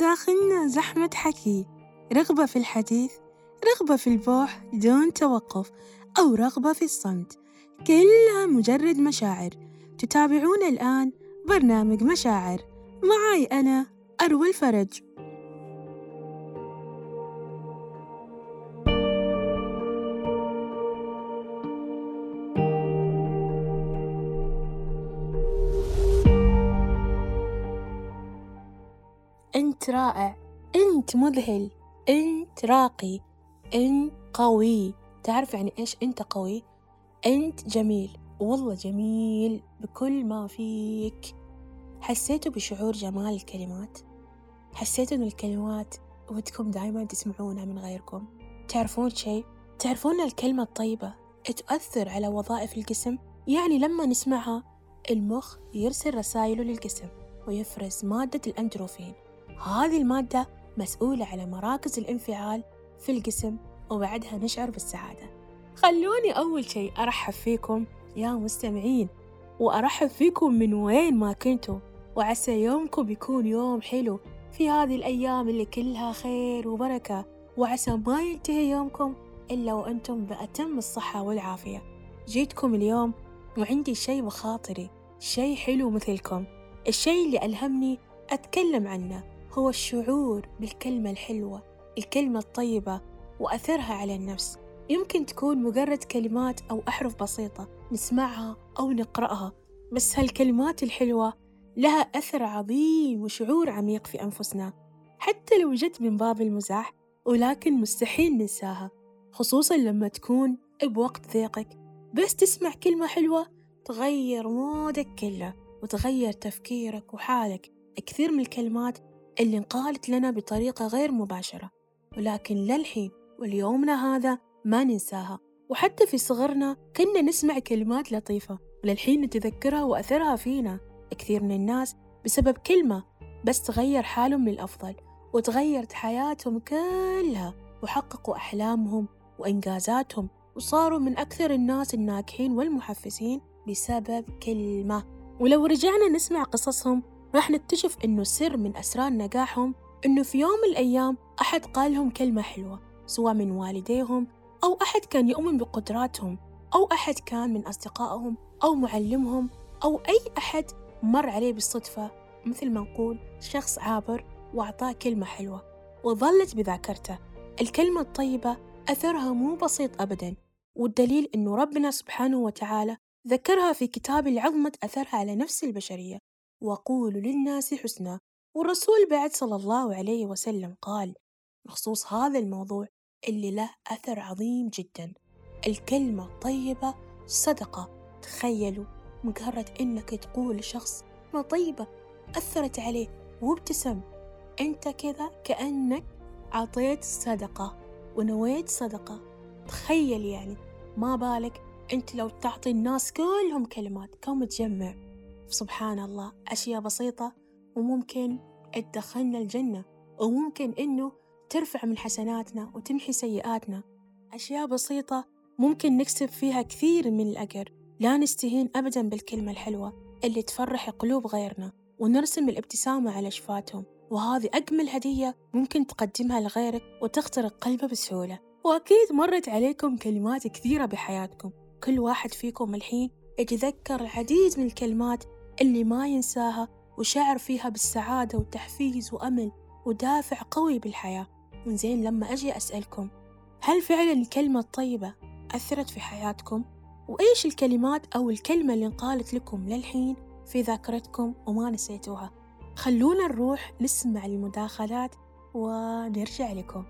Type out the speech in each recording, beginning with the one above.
وداخلنا زحمة حكي. رغبة في الحديث رغبة في البوح دون توقف أو رغبة في الصمت. كلها مجرد مشاعر. تتابعون الآن برنامج مشاعر. معي أنا أروى الفرج. أنت رائع أنت مذهل أنت راقي أنت قوي. تعرف يعني إيش أنت قوي؟ أنت جميل والله جميل بكل ما فيك. حسيتوا بشعور جمال الكلمات؟ حسيتوا إن الكلمات ودكم دايما تسمعونها من غيركم؟ تعرفون شيء؟ تعرفون الكلمة الطيبة تؤثر على وظائف الجسم؟ يعني لما نسمعها المخ يرسل رسائله للجسم ويفرز مادة الأندروفين. هذه المادة مسؤولة على مراكز الانفعال في الجسم وبعدها نشعر بالسعادة. خلوني أول شيء أرحب فيكم يا مستمعين وأرحب فيكم من وين ما كنتوا وعسى يومكم يكون يوم حلو في هذه الأيام اللي كلها خير وبركة وعسى ما ينتهي يومكم إلا وأنتم بأتم الصحة والعافية. جيتكم اليوم وعندي شي بخاطري شي حلو مثلكم. الشي اللي ألهمني أتكلم عنه. هو الشعور بالكلمة الحلوة الكلمة الطيبة وأثرها على النفس. يمكن تكون مجرد كلمات أو أحرف بسيطة نسمعها أو نقرأها بس هالكلمات الحلوة لها أثر عظيم وشعور عميق في أنفسنا. حتى لو جت من باب المزاح ولكن مستحيل ننساها خصوصا لما تكون بوقت ضيقك. بس تسمع كلمة حلوة تغير مودك كله وتغير تفكيرك وحالك. كثير من الكلمات اللي انقالت لنا بطريقة غير مباشرة ولكن للحين وليومنا هذا ما ننساها. وحتى في صغرنا كنا نسمع كلمات لطيفة وللحين نتذكرها وأثرها فينا. كثير من الناس بسبب كلمة بس تغير حالهم للأفضل وتغيرت حياتهم كلها وحققوا أحلامهم وإنجازاتهم وصاروا من أكثر الناس الناجحين والمحفزين بسبب كلمة. ولو رجعنا نسمع قصصهم راح نكتشف إنه سر من أسرار نجاحهم إنه في يوم من الأيام أحد قال لهم كلمة حلوة سواء من والديهم أو أحد كان يؤمن بقدراتهم أو أحد كان من أصدقائهم أو معلمهم أو أي أحد مر عليه بالصدفة. مثل ما نقول شخص عابر وأعطاه كلمة حلوة وظلت بذاكرته. الكلمة الطيبة أثرها مو بسيط أبدا والدليل أنه ربنا سبحانه وتعالى ذكرها في كتاب لعظمة أثرها على نفس البشرية. وقولوا للناس حسنا والرسول بعد صلى الله عليه وسلم قال بخصوص هذا الموضوع اللي له أثر عظيم جدا. الكلمة الطيبة صدقة. تخيلوا مجرد إنك تقول لشخص ما طيبة أثرت عليه وابتسم. أنت كذا كأنك عطيت صدقة ونويت صدقة. تخيل يعني. ما بالك أنت لو تعطي الناس كلهم كلمات. كم تجمع؟ سبحان الله أشياء بسيطة وممكن تدخلنا الجنة وممكن إنه ترفع من حسناتنا وتمحي سيئاتنا. أشياء بسيطة ممكن نكسب فيها كثير من الأجر. لا نستهين أبدا بالكلمة الحلوة اللي تفرح قلوب غيرنا ونرسم الابتسامة على شفاتهم. وهذه أجمل هدية ممكن تقدمها لغيرك وتخترق قلبه بسهولة. وأكيد مرت عليكم كلمات كثيرة بحياتكم. كل واحد فيكم الحين يتذكر العديد من الكلمات اللي ما ينساها وشعر فيها بالسعادة وتحفيز وأمل ودافع قوي بالحياة زين لما أجي أسألكم هل فعلا الكلمة الطيبة أثرت في حياتكم؟ وإيش الكلمات أو الكلمة اللي انقالت لكم للحين في ذاكرتكم وما نسيتوها؟ خلونا نروح نسمع المداخلات ونرجع لكم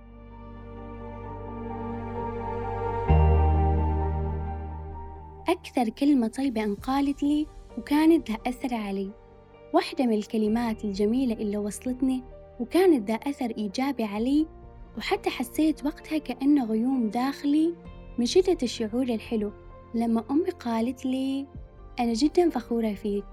أكثر كلمة طيبة انقالت لي وكانت لها أثر علي. واحدة من الكلمات الجميلة اللي وصلتني وكانت ذا أثر إيجابي علي وحتى حسيت وقتها كأنه غيوم داخلي من شدة الشعور الحلو. لما أمي قالت لي أنا جدا فخورة فيك.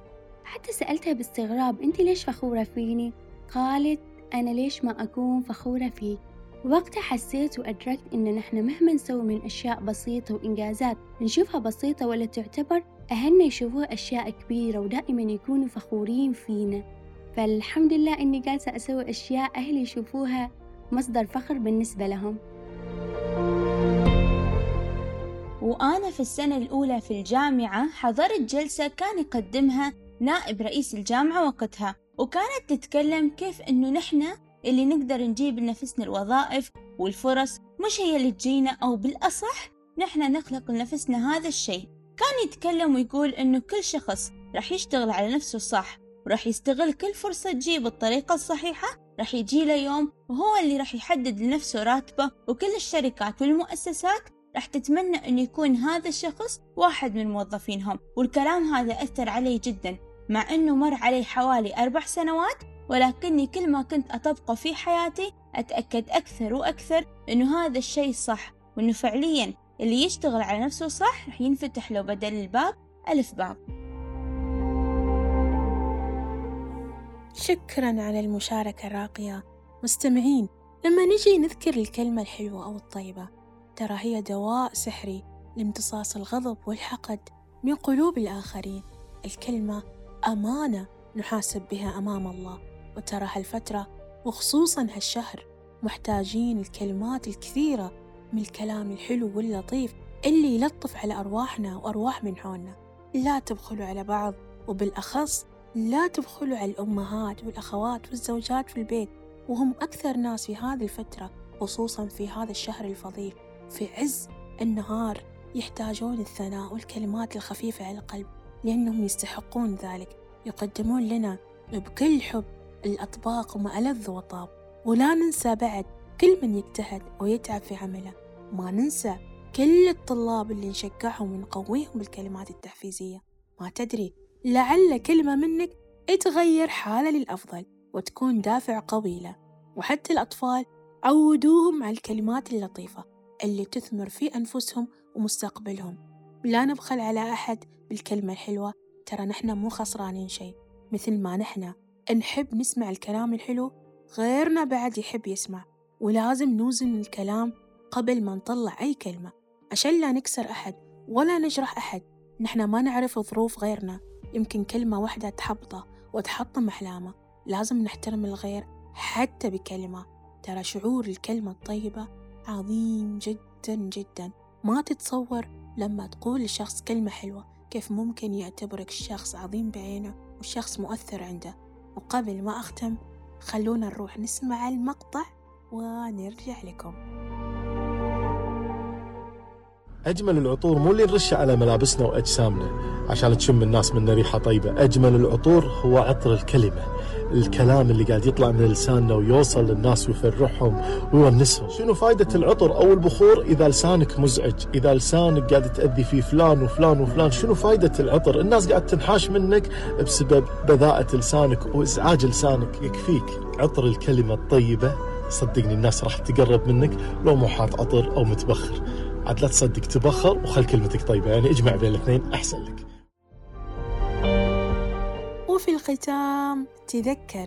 حتى سألتها باستغراب أنت ليش فخورة فيني؟ قالت أنا ليش ما أكون فخورة فيك؟ وقتها حسيت وأدركت إن نحن مهما نسوي من أشياء بسيطة وإنجازات نشوفها بسيطة ولا تعتبر أهلنا يشوفوها أشياء كبيرة ودائما يكونوا فخورين فينا. فالحمد لله إني جالسة أسوي أشياء أهلي يشوفوها مصدر فخر بالنسبة لهم. وأنا في السنة الأولى في الجامعة حضرت جلسة كان يقدمها نائب رئيس الجامعة وقتها وكانت تتكلم كيف إنه نحن اللي نقدر نجيب لنفسنا الوظائف والفرص مش هي اللي تجينا أو بالأصح نحن نخلق لنفسنا هذا الشيء. كان يتكلم ويقول إنه كل شخص راح يشتغل على نفسه صح وراح يستغل كل فرصة تجيه بالطريقة الصحيحة راح يجي له يوم وهو اللي راح يحدد لنفسه راتبه وكل الشركات والمؤسسات راح تتمنى أن يكون هذا الشخص واحد من موظفينهم. والكلام هذا أثر علي جدا مع أنه مر علي حوالي أربع سنوات ولكني كل ما كنت أطبقه في حياتي أتأكد أكثر وأكثر أنه هذا الشيء صح وأنه فعليا اللي يشتغل على نفسه صح رح ينفتح له بدل الباب ألف باب. شكرا على المشاركة الراقية. مستمعين لما نجي نذكر الكلمة الحلوة أو الطيبة ترى هي دواء سحري لامتصاص الغضب والحقد من قلوب الآخرين. الكلمة أمانة نحاسب بها أمام الله. وترى هالفترة وخصوصا هالشهر محتاجين الكلمات الكثيرة من الكلام الحلو واللطيف اللي يلطف على أرواحنا وأرواح من حولنا. لا تبخلوا على بعض وبالأخص لا تبخلوا على الأمهات والأخوات والزوجات في البيت. وهم أكثر ناس في هذه الفترة خصوصا في هذا الشهر الفضيل في عز النهار يحتاجون الثناء والكلمات الخفيفة على القلب لأنهم يستحقون ذلك. يقدمون لنا بكل حب الأطباق وما ألذ وطاب ولا ننسى بعد كل من يجتهد ويتعب في عمله. ما ننسى كل الطلاب اللي نشجعهم ونقويهم بالكلمات التحفيزية. ما تدري لعل كلمة منك تغير حالة للأفضل وتكون دافع قوي له وحتى الأطفال عودوهم على الكلمات اللطيفة اللي تثمر في أنفسهم ومستقبلهم. لا نبخل على أحد بالكلمة الحلوة ترى نحن مو خسرانين شيء. مثل ما نحن نحب نسمع الكلام الحلو غيرنا بعد يحب يسمع ولازم نوزن الكلام قبل ما نطلع أي كلمة عشان لا نكسر أحد ولا نجرح أحد. نحن ما نعرف ظروف غيرنا يمكن كلمة واحدة تحبطه وتحطم أحلامه. لازم نحترم الغير حتى بكلمة. ترى شعور الكلمة الطيبة عظيم جدا جدا. ما تتصور لما تقول لشخص كلمة حلوة كيف ممكن يعتبرك شخص عظيم بعينه وشخص مؤثر عنده. وقبل ما أختم خلونا نروح نسمع المقطع ونرجع لكم. أجمل العطور مو اللي نرشه على ملابسنا وأجسامنا عشان تشم الناس من ريحة طيبة، أجمل العطور هو عطر الكلمة، الكلام اللي قاعد يطلع من لساننا ويوصل للناس ويفرحهم ويونسهم. شنو فائده العطر أو البخور إذا لسانك مزعج، إذا لسانك قاعد تأذي فيه فلان وفلان وفلان، شنو فائده العطر؟ الناس قاعد تنحاش منك بسبب بذاءة لسانك وإزعاج لسانك، يكفيك عطر الكلمة الطيبة صدقني الناس راح تقرب منك لو مو حاط عطر أو متبخر. عاد لا تصدق تبخر وخل كلمتك. طيبة يعني اجمع بين الاثنين أحسن لك. وفي الختام تذكر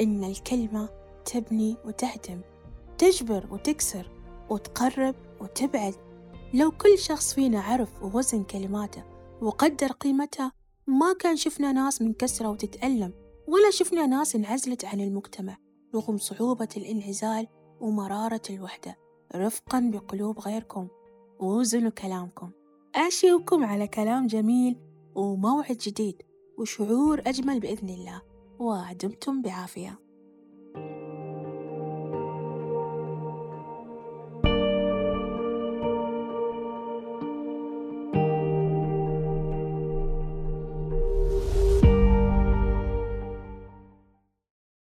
إن الكلمة تبني وتهدم تجبر وتكسر وتقرب وتبعد. لو كل شخص فينا عرف ووزن كلماته وقدر قيمتها ما كان شفنا ناس منكسرة وتتألم ولا شفنا ناس انعزلت عن المجتمع رغم صعوبة الانعزال ومرارة الوحدة. رفقا بقلوب غيركم. ووزنوا كلامكم. أشيوكم على كلام جميل وموعد جديد وشعور أجمل بإذن الله. ودمتم بعافية.